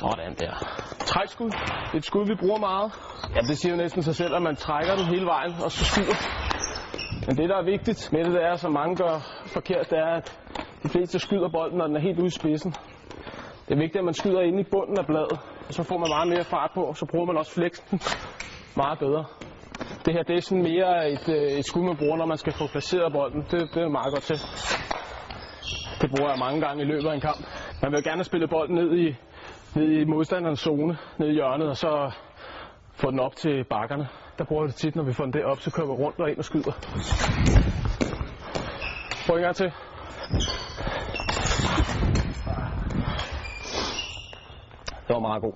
Sådan der. Trækskud. Et skud, vi bruger meget. Ja, det siger jo næsten sig selv, at man trækker den hele vejen og så skyder. Men det, der er vigtigt med det, det er, som mange gør forkert, det er, at de fleste skyder bolden, når den er helt ude i spidsen. Det er vigtigt, at man skyder ind i bunden af bladet, og så får man meget mere fart på, og så bruger man også flexen meget bedre. Det her det er sådan mere et, øh, et skud, man bruger, når man skal få placeret bolden. Det, det er meget godt til. Det bruger jeg mange gange i løbet af en kamp. Man vil gerne spille bolden ned i, ned i modstanderens zone, ned i hjørnet, og så få den op til bakkerne. Der bruger vi det tit, når vi får den derop, så kører vi rundt og ind og skyder. Prøv en gang til. Det var meget god.